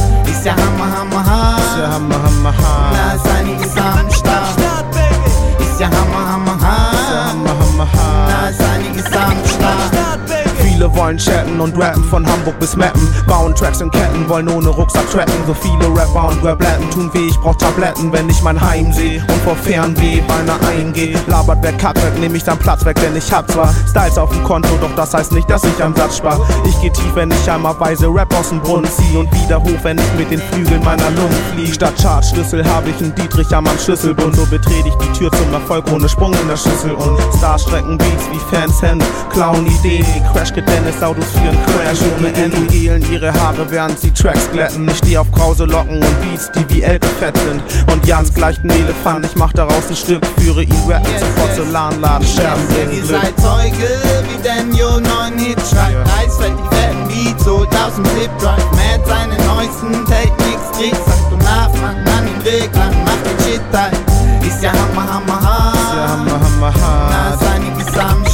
chatten und rappen von Hamburg bis Meppen. Bauen Tracks in Ketten, wollen ohne Rucksack tracken. So viele Rapper und Rapletten tun weh, ich brauch Tabletten, wenn ich mein Heim seh und vor Fernweh beinahe eingehe. Labert wer weg, nehm ich dann Platz weg, denn ich hab zwar Styles auf dem Konto, doch das heißt nicht, dass ich am Satz spar. Ich geh tief, wenn ich einmal weise Rap aus dem Brunnen zieh und wieder hoch, wenn ich mit den Flügeln meiner Lungen flieg. Statt Chartschlüssel hab ich einen Dietrich am Schlüsselbund. So betrete ich die Tür zum Erfolg ohne Sprung in der Schüssel und Starstrecken Beats wie Fans Hände, klauen Ideen, Crash Dennis Autos für einen Crash ohne Ende. Gelen ihre Haare, während sie Tracks glätten. Ich steh auf krause Locken und Beats, die wie Elke fett sind. Und Jans gleicht ein Elefant, ich mach daraus ein Stück, führe ihn rappen zum Porzellanladen, Scherben bringen Ihr seid Zeuge, wie Daniel 9 Hit schreibt. Eisfeld die fetten Beats, 2000 Flip Drive. Matt seine neuesten Techniks, Tricks, sagt und nach, Mann an den Reglern, macht den Shit tight. Ist ja Hammer, Hammer, hart. Ist ja Hammer, Hammer, hart. Na, ist einiges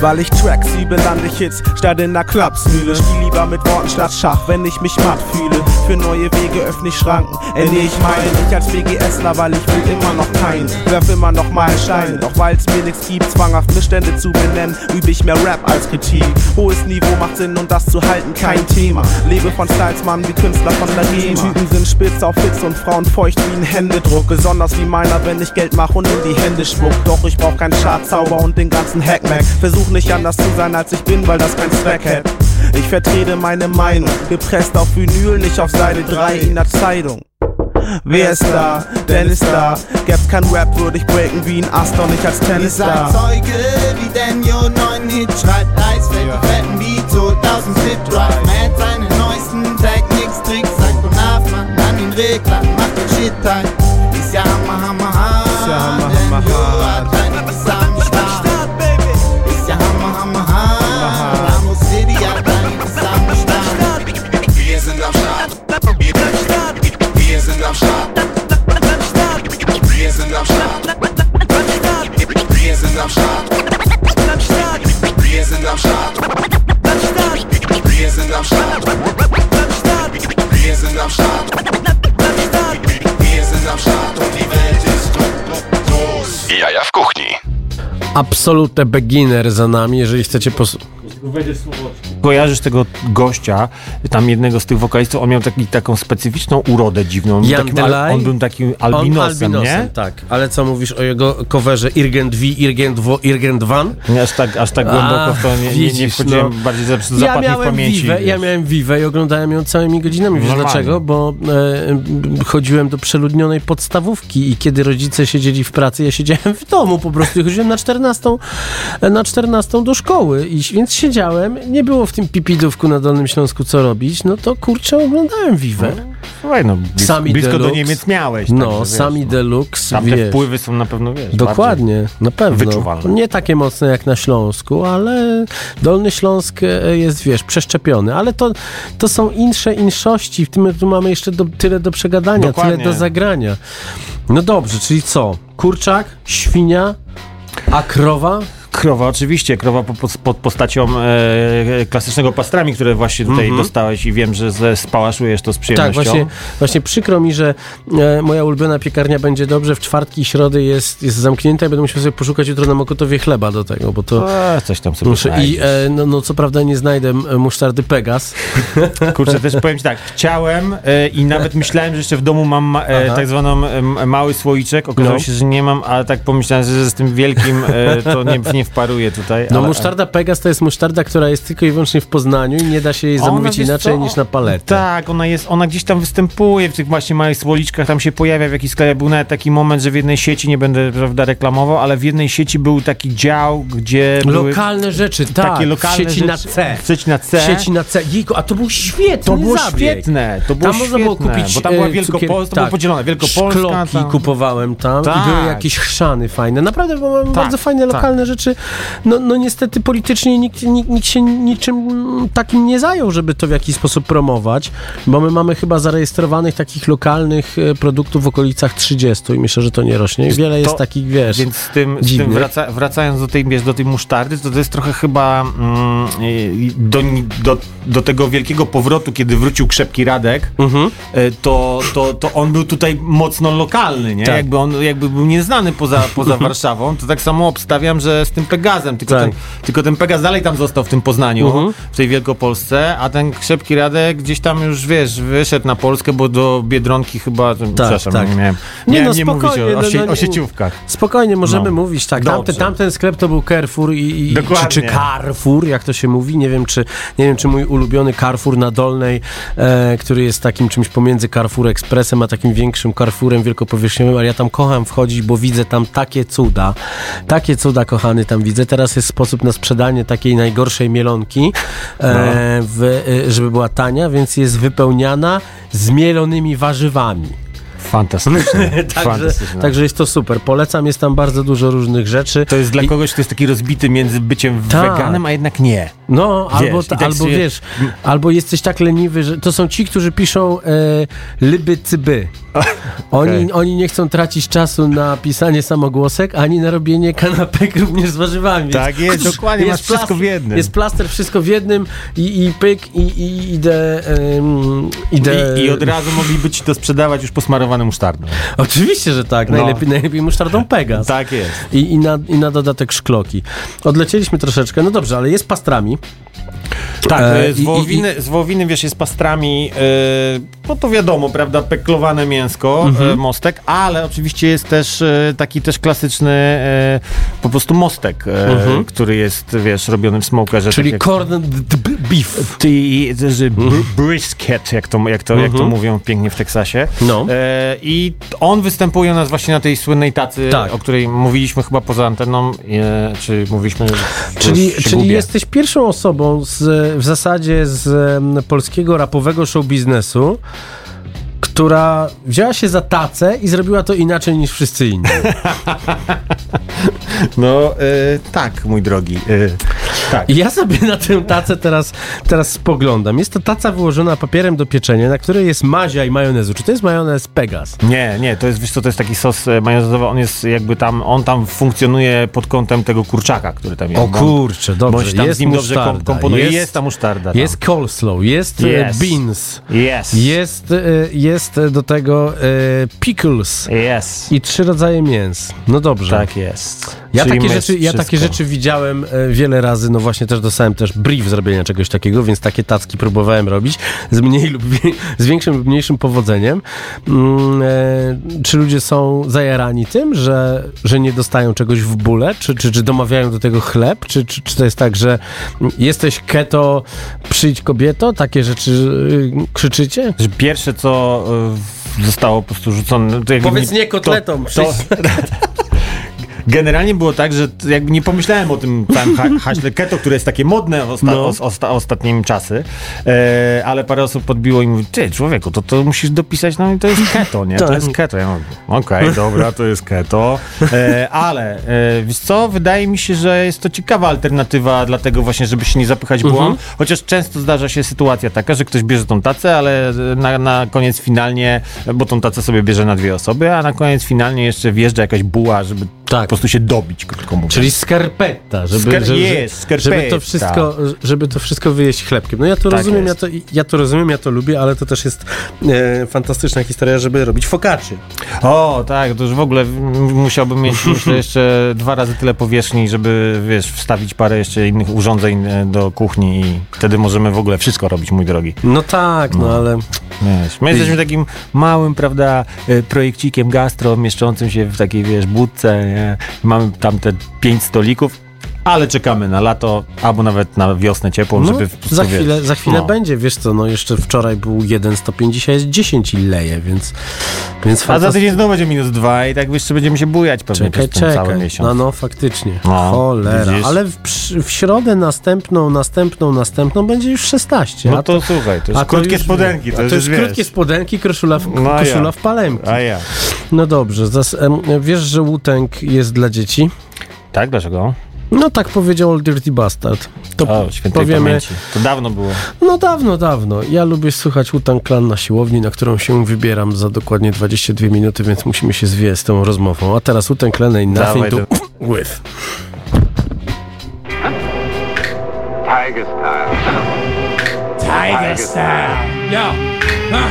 Weil ich Tracks liebe, lande ich Hits statt in der Klapsmühle. Spiel lieber mit Worten statt Schach, wenn ich mich matt fühle. Für neue Wege öffne ich Schranken, ernähre ich meine. Ich als WGSler, weil ich will immer noch keinen. Werf immer noch mal Steine, doch weil's mir nichts gibt, zwanghaft Missstände zu benennen, übe ich mehr Rap als Kritik. Hohes Niveau macht Sinn und das zu halten kein Thema. Lebe von Styles, Mann, wie Künstler von der GEMA. Typen sind spitz auf Hits und Frauen feucht wie ein Händedruck. Besonders wie meiner, wenn ich Geld mach und in die Hände spuck. Doch ich brauch keinen Schatzauber und den ganzen Hackmack. Versuch versuch nicht anders zu sein, als ich bin, weil das keinen Zweck hätte. Ich vertrete meine Meinung, gepresst auf Vinyl, nicht auf Seite 3 in der Zeitung. Wer ist da? Dennis da. Gäb's kein Rap, würde ich breaken wie ein Ast, doch nicht als Tennisstar. Zeuge, wie Daniel neuen Hit schreibt, Eis, fällt die fetten aus dem Zip Drive. Man seine neuesten Techniks, Tricks, sagt und nach, man an den Regler, macht den Shit tight. Ist ja Hammer, Hammer, hart. Ist ja Hammer, Hammer, Daniel Wir sind am Start. Wir sind am Start. Wir sind am Start. Wir sind am Start. Wir sind am Start und die Welt ist groß. Jaja w kuchni. Absolute beginner za nami, jeżeli chcecie pos... Kojarzysz tego gościa, tam jednego z tych wokalistów, on miał taki, taką specyficzną urodę dziwną. On był Jan takim, Delay? on był takim On albinosem, nie? tak. Ale co mówisz o jego coverze Irgent V, Irgent V, Irgent Van? Nie, aż tak, aż tak głęboko w to nie, nie, nie widzisz, wchodziłem, no. bardziej za- Ja zapadnie w miałem pamięci. Vivę, ja miałem Vivę i oglądałem ją całymi godzinami. Wiesz Normalnie. dlaczego? Bo e, chodziłem do przeludnionej podstawówki i kiedy rodzice siedzieli w pracy, ja siedziałem w domu po prostu i chodziłem na 14, na 14 do szkoły. I, więc siedziałem, nie było w tym pipidówku na Dolnym Śląsku co robić, no to kurczę oglądałem Vivę. Słuchaj, no, blis, Sami blisko do Deluxe. Niemiec miałeś. No, także, wiesz, sami no. Deluxe, Tam te wiesz. wpływy są na pewno, wiesz, Dokładnie, na pewno. wyczuwalne. Nie takie mocne jak na Śląsku, ale Dolny Śląsk e, jest, wiesz, przeszczepiony. Ale to, to są insze inszości. W tym tu mamy jeszcze do, tyle do przegadania, Dokładnie. tyle do zagrania. No dobrze, czyli co? Kurczak, świnia, a krowa? Krowa, oczywiście, krowa po, po, pod postacią e, klasycznego pastrami, które właśnie tutaj dostałeś i wiem, że ze- spałaszujesz to z Tak, przyjemnością. właśnie, właśnie przykro mi, że e, moja ulubiona piekarnia będzie dobrze. W czwartki i środy jest, jest zamknięta i będę musiał sobie poszukać jutro na Mokotowie chleba do tego, bo to... E, coś tam sobie Muszę, I e, no, no co prawda nie znajdę musztardy Pegas. [LAUGHS] Kurczę, też powiem ci tak, chciałem e, i nawet myślałem, że jeszcze w domu mam ma, e, tak zwaną mały słoiczek. Okazało No. się, że nie mam, ale tak pomyślałem, że z tym wielkim e, to nie, nie wparuję tutaj. No ale, musztarda Pegas to jest musztarda, która jest tylko i wyłącznie w Poznaniu i nie da się jej Ona, zamówić inaczej co? niż na paletę. Tak, ona jest, ona gdzieś tam występuje w tych właśnie małych słoliczkach, tam się pojawia w jakichś sklepach. Był nawet taki moment, że w jednej sieci, nie będę prawda reklamował, ale w jednej sieci był taki dział, gdzie były Lokalne rzeczy, tak. takie lokalne w sieci na rzeczy- C. W sieci na C. Sieci na C. Jejku, a to był świetny To było zabieg. świetne, to było tam można świetne, było kupić bo tam była e, Wielkopolska, to było podzielone, Wielkopolska, Szkloki tam- kupowałem tam Tak. i były jakieś chrzany fajne. Naprawdę bo mamy Tak, bardzo fajne tak. lokalne rzeczy. No, no niestety politycznie nikt, nikt, nikt się niczym takim nie zajął, żeby to w jakiś sposób promować, bo my mamy chyba zarejestrowanych takich lokalnych e, produktów w okolicach 30 i myślę, że to nie rośnie. Wiele jest To- takich, wiesz, Więc z tym, z tym wraca, wracając do tej, wiesz, do tej musztardy, to to jest trochę chyba mm, do, do, do tego wielkiego powrotu, kiedy wrócił Krzepki Radek, Mhm. y, to, to, to on był tutaj mocno lokalny, nie? Tak. Jakby on jakby był nieznany poza, poza [LAUGHS] Warszawą, to tak samo obstawiam, że tym Pegazem, tylko, Tak. ten, tylko ten Pegaz dalej tam został w tym Poznaniu, Mhm. w tej Wielkopolsce, a ten Krzepki Radek gdzieś tam już, wiesz, wyszedł na Polskę, bo do Biedronki chyba, przepraszam, tak. nie miałem, Nie, miałem no nie mówić o, o, no, sie, no, o sieciówkach. Spokojnie, możemy No. mówić, tak. Dobrze. Tamten, tamten sklep to był Carrefour i, i czy, czy Carrefour, jak to się mówi. Nie wiem, czy, nie wiem, czy mój ulubiony Carrefour na Dolnej, e, który jest takim czymś pomiędzy Carrefour Expressem, a takim większym Carrefourem wielkopowierzchniowym, ale ja tam kocham wchodzić, bo widzę tam takie cuda. Takie cuda, kochany, tam widzę. Teraz jest sposób na sprzedanie takiej najgorszej mielonki, e, w, e, żeby była tania, więc jest wypełniana z mielonymi warzywami. Fantastyczne. [LAUGHS] Także, Fantastyczne. także jest to super. Polecam, jest tam bardzo dużo różnych rzeczy. To jest dla I- kogoś, kto jest taki rozbity między byciem Tak. weganem, a jednak nie. No, albo, i ta, tak albo się- wiesz, albo jesteś tak leniwy, że to są ci, którzy piszą e, lyby cyby. Oni, oni nie chcą tracić czasu na pisanie samogłosek, ani na robienie kanapek [LAUGHS] również z warzywami. Tak jest, dokładnie, masz wszystko w jednym. Jest plaster, wszystko w jednym i, i pyk, i, i idę... idę I, I od razu mogliby ci to sprzedawać już posmarowane musztardą. Oczywiście, że tak. No. Najlepiej, najlepiej musztardą Pegas. Tak jest. I, i, na, I na dodatek szkloki. Odlecieliśmy troszeczkę. No dobrze, ale jest pastrami. Tak, E, e, z, i- i- wołowiny, z wołowiny, wiesz, jest pastrami, e, no to wiadomo, prawda, peklowane mięsko, Mhm. e, mostek, ale oczywiście jest też e, taki też klasyczny po prostu mostek, e, który jest, wiesz, robiony w smokerze. Mhm. Czyli tak corned beef. Ty, br- brisket, jak to, jak, to, jak to mówią pięknie w Teksasie. Mhm. No. I on występuje u nas właśnie na tej słynnej tacy, Tak. o której mówiliśmy chyba poza anteną, e, czy mówiliśmy... Czyli, czyli gubię. jesteś pierwszą osobą z, w zasadzie z polskiego rapowego show biznesu, która wzięła się za tacę i zrobiła to inaczej niż wszyscy inni. [LAUGHS] No, e, tak, mój drogi. E, tak. I ja sobie na tę tacę teraz, teraz spoglądam. Jest to taca wyłożona papierem do pieczenia, na której jest mazia i majonezu. Czy to jest majonez Pegas? Nie, nie, to jest, wiesz co, to jest taki sos e, majonezowy, on jest jakby tam, on tam funkcjonuje pod kątem tego kurczaka, który tam jest. O Bo- kurczę, dobrze. Tam jest z nim dobrze musztarda, komponuje. Jest, jest, ta musztarda. tam. jest coleslaw, jest e, Yes. beans, Jest. jest, e, jest do tego e, pickles Jest. i trzy rodzaje mięs. No dobrze. Tak jest. Ja Czyli takie, rzeczy, ja takie rzeczy widziałem e, wiele razy, no właśnie też dostałem też brief zrobienia czegoś takiego, więc takie tacki próbowałem robić z mniej lub z większym lub mniejszym powodzeniem. Mm, e, czy ludzie są zajarani tym, że, że nie dostają czegoś w bóle? Czy, czy, czy domawiają do tego chleb? Czy, czy, czy to jest tak, że jesteś keto, przyjdź kobieto? Takie rzeczy y, krzyczycie? Że Pierwsze, co e, zostało po prostu rzucone... Powiedz nie kotletą, To, to, Generalnie było tak, że jakby nie pomyślałem o tym całym ha haśle keto, które jest takie modne osta No. os osta ostatnimi czasy, e, ale parę osób podbiło i mówi, ty człowieku, to, to musisz dopisać, no i to jest keto, nie? To Tak. jest keto. Ja mówię, okej, dobra, to jest keto, e, ale e, wiesz co, wydaje mi się, że jest to ciekawa alternatywa dlatego właśnie, żeby się nie zapychać Mhm. bułą, chociaż często zdarza się sytuacja taka, że ktoś bierze tą tacę, ale na, na koniec finalnie, bo tą tacę sobie bierze na dwie osoby, a na koniec finalnie jeszcze wjeżdża jakaś buła, żeby Tak. po prostu się dobić, krótko mówiąc. Czyli skarpetta, żeby, Skar- żeby, jest, żeby, skarpetta. to wszystko, żeby to wszystko wyjeść chlebkiem. No ja to Tak rozumiem, ja to, ja to rozumiem, ja to lubię, ale to też jest e, fantastyczna historia, żeby robić focacci. O, tak, to już w ogóle musiałbym mieć [LAUGHS] myślę, jeszcze dwa razy tyle powierzchni, żeby, wiesz, wstawić parę jeszcze innych urządzeń e, do kuchni i wtedy możemy w ogóle wszystko robić, mój drogi. No tak, no, ale Wiesz, my jesteśmy takim małym, prawda, e, projekcikiem gastro mieszczącym się w takiej, wiesz, budce, nie? Mamy tam te pięć stolików, ale czekamy na lato, albo nawet na wiosnę ciepłą, no, żeby... za wiesz, chwilę, za chwilę no. będzie, wiesz co, no jeszcze wczoraj był jeden stopień, dzisiaj jest 10 i leje, więc, więc A za tydzień znowu będzie minus dwa i tak jeszcze będziemy się bujać pewnie Czekaj, przez ten cały czekaj. miesiąc. No, no, faktycznie. No, Cholera. widzisz? Ale w, w środę następną, następną, następną będzie już 16. No a to słuchaj, to jest a krótkie już- spodenki, to, to jest już krótkie wiesz. spodenki, koszula w, No koszula ja. w palemki. A ja. No dobrze, zas, wiesz, że Wu-Tang jest dla dzieci? Tak, dlaczego? No tak powiedział Old Dirty Bastard. To O, świętej powiemy, pamięci. To dawno było. no dawno, dawno. Ja lubię słuchać Wu-Tang Clan na siłowni, na którą się wybieram za dokładnie 22 minuty, więc musimy się zwijać z tą rozmową. A teraz Wu-Tang Clan ain't nothing Dawaj, to to- [LAUGHS] with. Tiger style. Tiger style. Yo. Huh.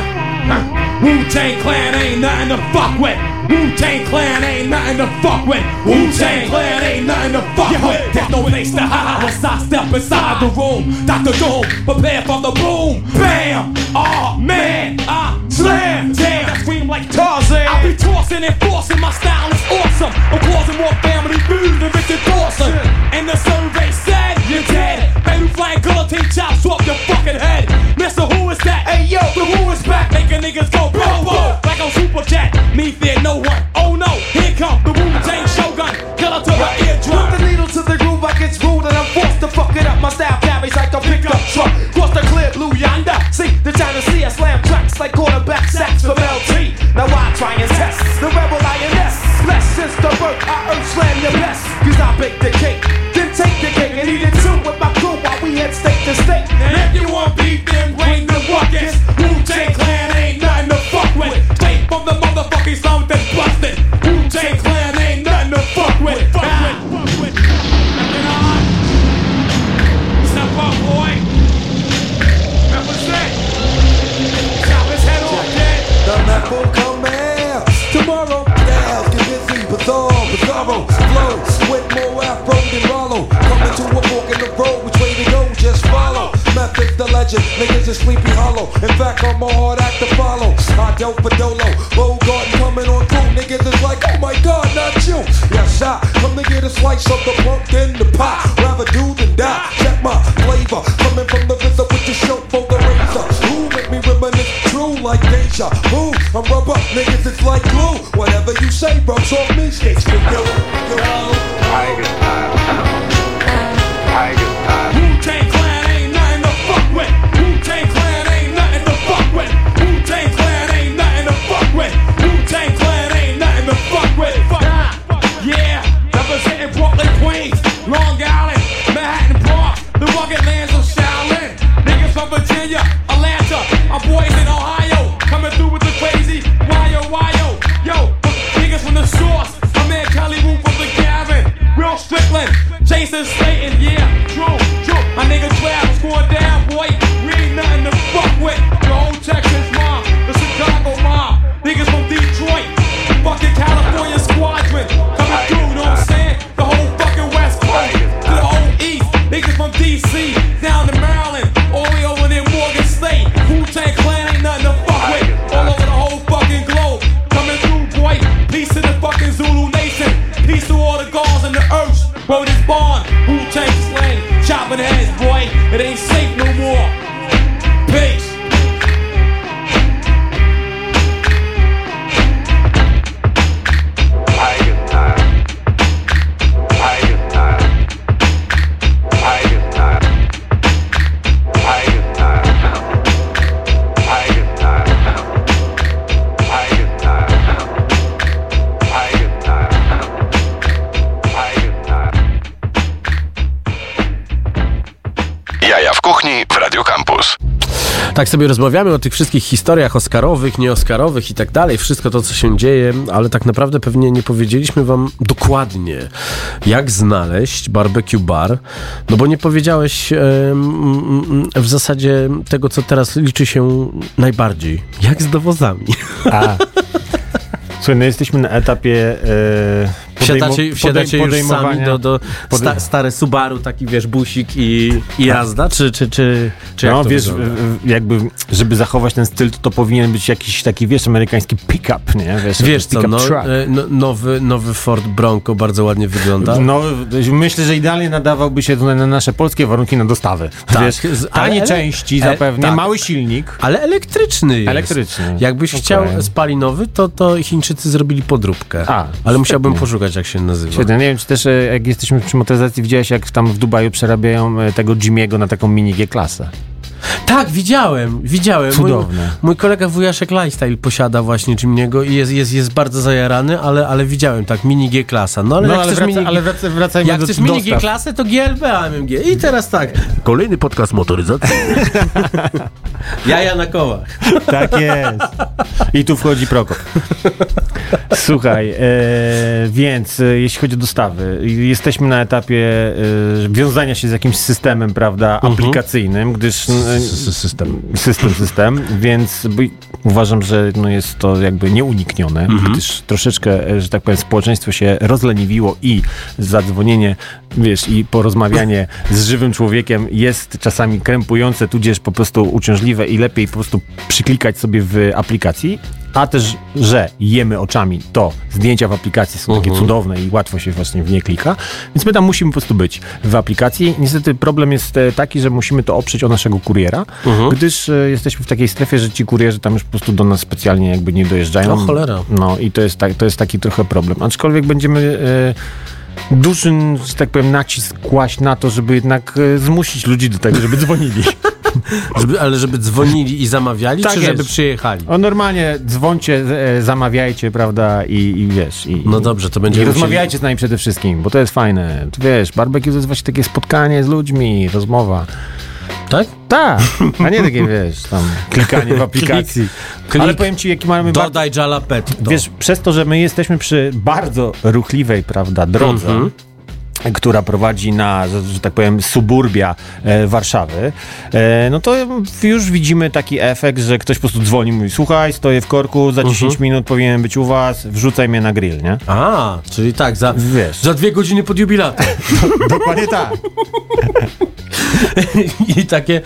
Huh. Wu-Tang Clan ain't nothing to fuck with. Wu-Tang Clan ain't nothing to fuck with. Wu-Tang Clan ain't nothing to fuck with. There's no place to hide once I step inside the room. Dr. Doom, prepare for the boom. Bam! Oh man, I slam. Damn, I scream like Tarzan. I be tossing and forcing. My style is awesome. I'm causing more family feud than Richard Dawson. And the survey said you're dead. Baby flying guillotine chops off your fucking head. Hey yo, the who is back? Making niggas go bro bro like on Super Cat. Me fear no one. Oh no, here come the Wu Tang Shogun. Killer to the eardrum. Put the needle to the groove, I get rude and I'm forced to fuck it up. My style carries like a pickup truck. Cross the clear blue yonder. See the China Sea, I slam tracks like quarterback sacks from LT. Now I try and test the rebel lioness. Blessed since the birth, I earth slam your best. Cause I bake the cake, then take the cake and eat it too with my crew while we head state to state. And if you want legend, niggas is sleepy hollow. In fact, I'm a hard act to follow. I dealt for Dolo, Bogart coming on through. Niggas is like, oh my god, not you. Yes, I come to get a slice of the punk in the pot. Rather do than die. Check my flavor, coming from the visor with the show for the razor. Who make me reminisce true like danger. Who I'm rubber, niggas it's like glue. Whatever you say, bro, so me. Shakes for you. Tiger style. Tiger Tak sobie rozmawiamy o tych wszystkich historiach oscarowych, nieoskarowych i tak dalej, wszystko to, co się dzieje, ale tak naprawdę pewnie nie powiedzieliśmy wam dokładnie, jak znaleźć barbecue bar, no bo nie powiedziałeś mm, w zasadzie tego, co teraz liczy się najbardziej. Jak z dowozami. A. Słuchaj, no jesteśmy na etapie Wsiadacie, wsiadacie już sami do, do sta, stare Subaru, taki wiesz, busik i, i jazda, czy, czy, czy, czy no to wiesz, wygląda? jakby, żeby zachować ten styl, to, to powinien być jakiś taki, wiesz, amerykański pick-up, nie? Wiesz, Wiesz co, no, e, no, nowy, nowy Ford Bronco bardzo ładnie wygląda. No, myślę, że idealnie nadawałby się na na nasze polskie warunki na dostawy. Tak, Wiesz, tanie ale- części e, zapewne, tak. mały silnik. Ale elektryczny jest. Elektryczny. Jakbyś Okej. chciał spalinowy, to, to Chińczycy zrobili podróbkę. A, Ale musiałbym świetnie. Jak się nazywa. Świetnie. Nie wiem, czy też e, jak jesteśmy przy motoryzacji, widziałeś jak tam w Dubaju przerabiają e, tego Jimiego na taką mini G-klasę. Tak, widziałem, widziałem. Cudowne. Mój, mój kolega wujaszek Lifestyle posiada właśnie Jimniego i jest, jest, jest bardzo zajarany, ale, ale widziałem, tak, mini G-klasa. No ale No jak ale, wraca, mini... ale wraca, wracajmy Jak do chcesz mini. G-klasę, to GLB AMG. I teraz tak. Kolejny podcast motoryzacji. [LAUGHS] Jaja na kołach. Tak jest. I tu wchodzi Prokop. Słuchaj, e, więc e, jeśli chodzi o dostawy, jesteśmy na etapie e, wiązania się z jakimś systemem, prawda, aplikacyjnym, gdyż... System. System, system, więc uważam, że no jest to jakby nieuniknione, gdyż troszeczkę, e, że tak powiem, społeczeństwo się rozleniwiło i zadzwonienie, wiesz, i porozmawianie z żywym człowiekiem jest czasami krępujące, tudzież po prostu uciążliwe i lepiej po prostu przyklikać sobie w aplikacji, a też, że jemy oczami, to zdjęcia w aplikacji są takie cudowne i łatwo się właśnie w nie klika, więc my tam musimy po prostu być w aplikacji. Niestety problem jest e, taki, że musimy to oprzeć o naszego kuriera, gdyż e, jesteśmy w takiej strefie, że ci kurierzy tam już po prostu do nas specjalnie jakby nie dojeżdżają. O cholera. No i to jest, tak, to jest taki trochę problem. Aczkolwiek będziemy... E, Duży, że tak powiem, nacisk kłaść na to, żeby jednak e, zmusić ludzi do tego, żeby dzwonili. [LAUGHS] [LAUGHS] Żeby, ale żeby dzwonili i zamawiali, Tak czy jest. żeby przyjechali? O, normalnie dzwońcie, e, zamawiajcie, prawda, i, i wiesz. I, No dobrze, to I będziemy rozmawiajcie z nami przede wszystkim, bo to jest fajne. Tu wiesz, barbecue to jest właśnie takie spotkanie z ludźmi, rozmowa. Tak? Tak, a nie [LAUGHS] takie, wiesz, tam klikanie w aplikacji. klik. Ale powiem ci, jaki mamy... bar- Dodaj jalapetto. Wiesz, przez to, że my jesteśmy przy bardzo ruchliwej, prawda, drodze, Mhm. Która prowadzi na, że, tak powiem, suburbia e, Warszawy, e, no to już widzimy taki efekt, że ktoś po prostu dzwoni i mówi, słuchaj, stoję w korku, za 10 Mhm. minut powinienem być u was, wrzucaj mnie na grill, nie? A, czyli tak, za, Wiesz. za dwie godziny pod jubilatem. [LAUGHS] Dokładnie tak. [LAUGHS] I takie...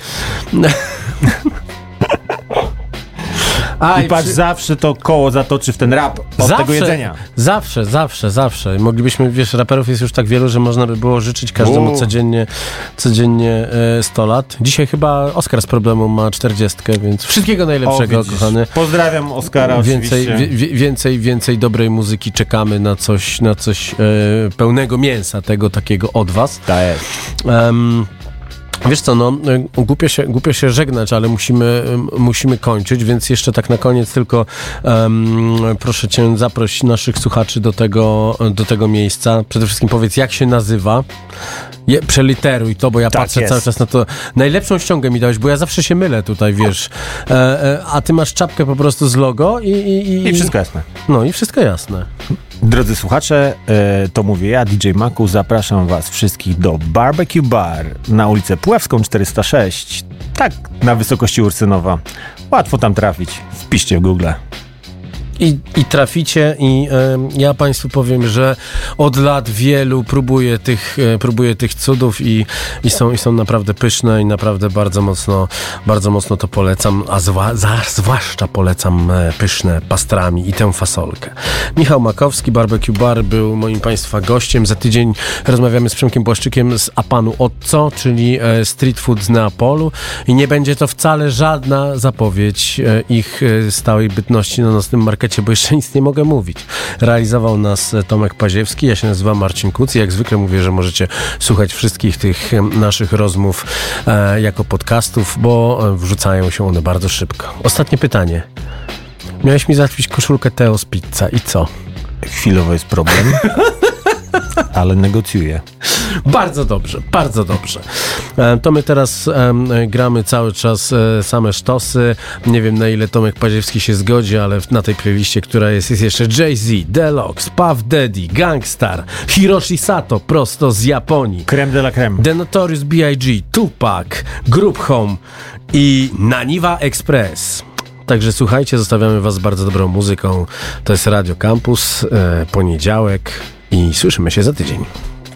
A, I patrz, przy- zawsze to koło zatoczy w ten rap od tego jedzenia. Zawsze, zawsze, zawsze. Moglibyśmy, wiesz, raperów jest już tak wielu, że można by było życzyć każdemu U. codziennie, codziennie e, 100 lat. Dzisiaj chyba Oskar z problemu ma 40, więc wszystkiego najlepszego, O, kochany. Pozdrawiam Oskara Więcej, oczywiście. wie, wie- więcej, więcej dobrej muzyki czekamy na coś, na coś e, pełnego mięsa tego takiego od was. Tak jest. Em, Wiesz co, no, y, głupio się, głupio się żegnać, ale musimy, musimy kończyć, więc jeszcze tak na koniec tylko em, proszę cię zaproś naszych słuchaczy do tego, do tego miejsca. Przede wszystkim powiedz, jak się nazywa. Je, przeliteruj to, bo ja Tak patrzę jest. cały czas na to. Najlepszą ściągę mi dałeś, bo ja zawsze się mylę tutaj, wiesz. E, e, a ty masz czapkę po prostu z logo i... I, I wszystko jasne. No i wszystko jasne. Drodzy słuchacze, e, to mówię ja, DJ Maku, zapraszam was wszystkich do Barbecue Bar na ulicę Puławską 406, tak na wysokości Ursynowa. Łatwo tam trafić, wpiszcie w Google. I, I traficie i ja Państwu powiem, że od lat wielu próbuję tych, e, próbuję tych cudów i, i, są, i są naprawdę pyszne i naprawdę bardzo mocno, bardzo mocno to polecam, a zwa, za, zwłaszcza polecam e, pyszne pastrami i tę fasolkę. Michał Makowski, Barbecue Bar był moim Państwa gościem. Za tydzień rozmawiamy z Przemkiem Błaszczykiem z Apanu Otco, czyli e, street food z Neapolu i nie będzie to wcale żadna zapowiedź ich stałej bytności na nocnym markecie, bo jeszcze [LAUGHS] nic nie mogę mówić. Realizował nas e, Tomek Paziewski, ja się nazywam Marcin Kuc i jak zwykle mówię, że możecie słuchać wszystkich tych em, naszych rozmów e, jako podcastów, bo e, wrzucają się one bardzo szybko. Ostatnie pytanie. Miałeś mi załatwić koszulkę Teo z pizza i co? Chwilowo jest problem, [LAUGHS] ale negocjuję. Bardzo dobrze, bardzo dobrze. E, To my teraz gramy cały czas e, same sztosy. Nie wiem na ile Tomek Paziewski się zgodzi, ale na tej playliście, która jest, jest jeszcze Jay-Z, Deluxe, Puff Daddy, Gangstar, Hiroshi Sato prosto z Japonii. Creme de la creme. The Notorious B.I.G., Tupac, Group Home i Naniwa Express. Także słuchajcie, zostawiamy Was z bardzo dobrą muzyką. To jest Radio Campus, e, poniedziałek i słyszymy się za tydzień.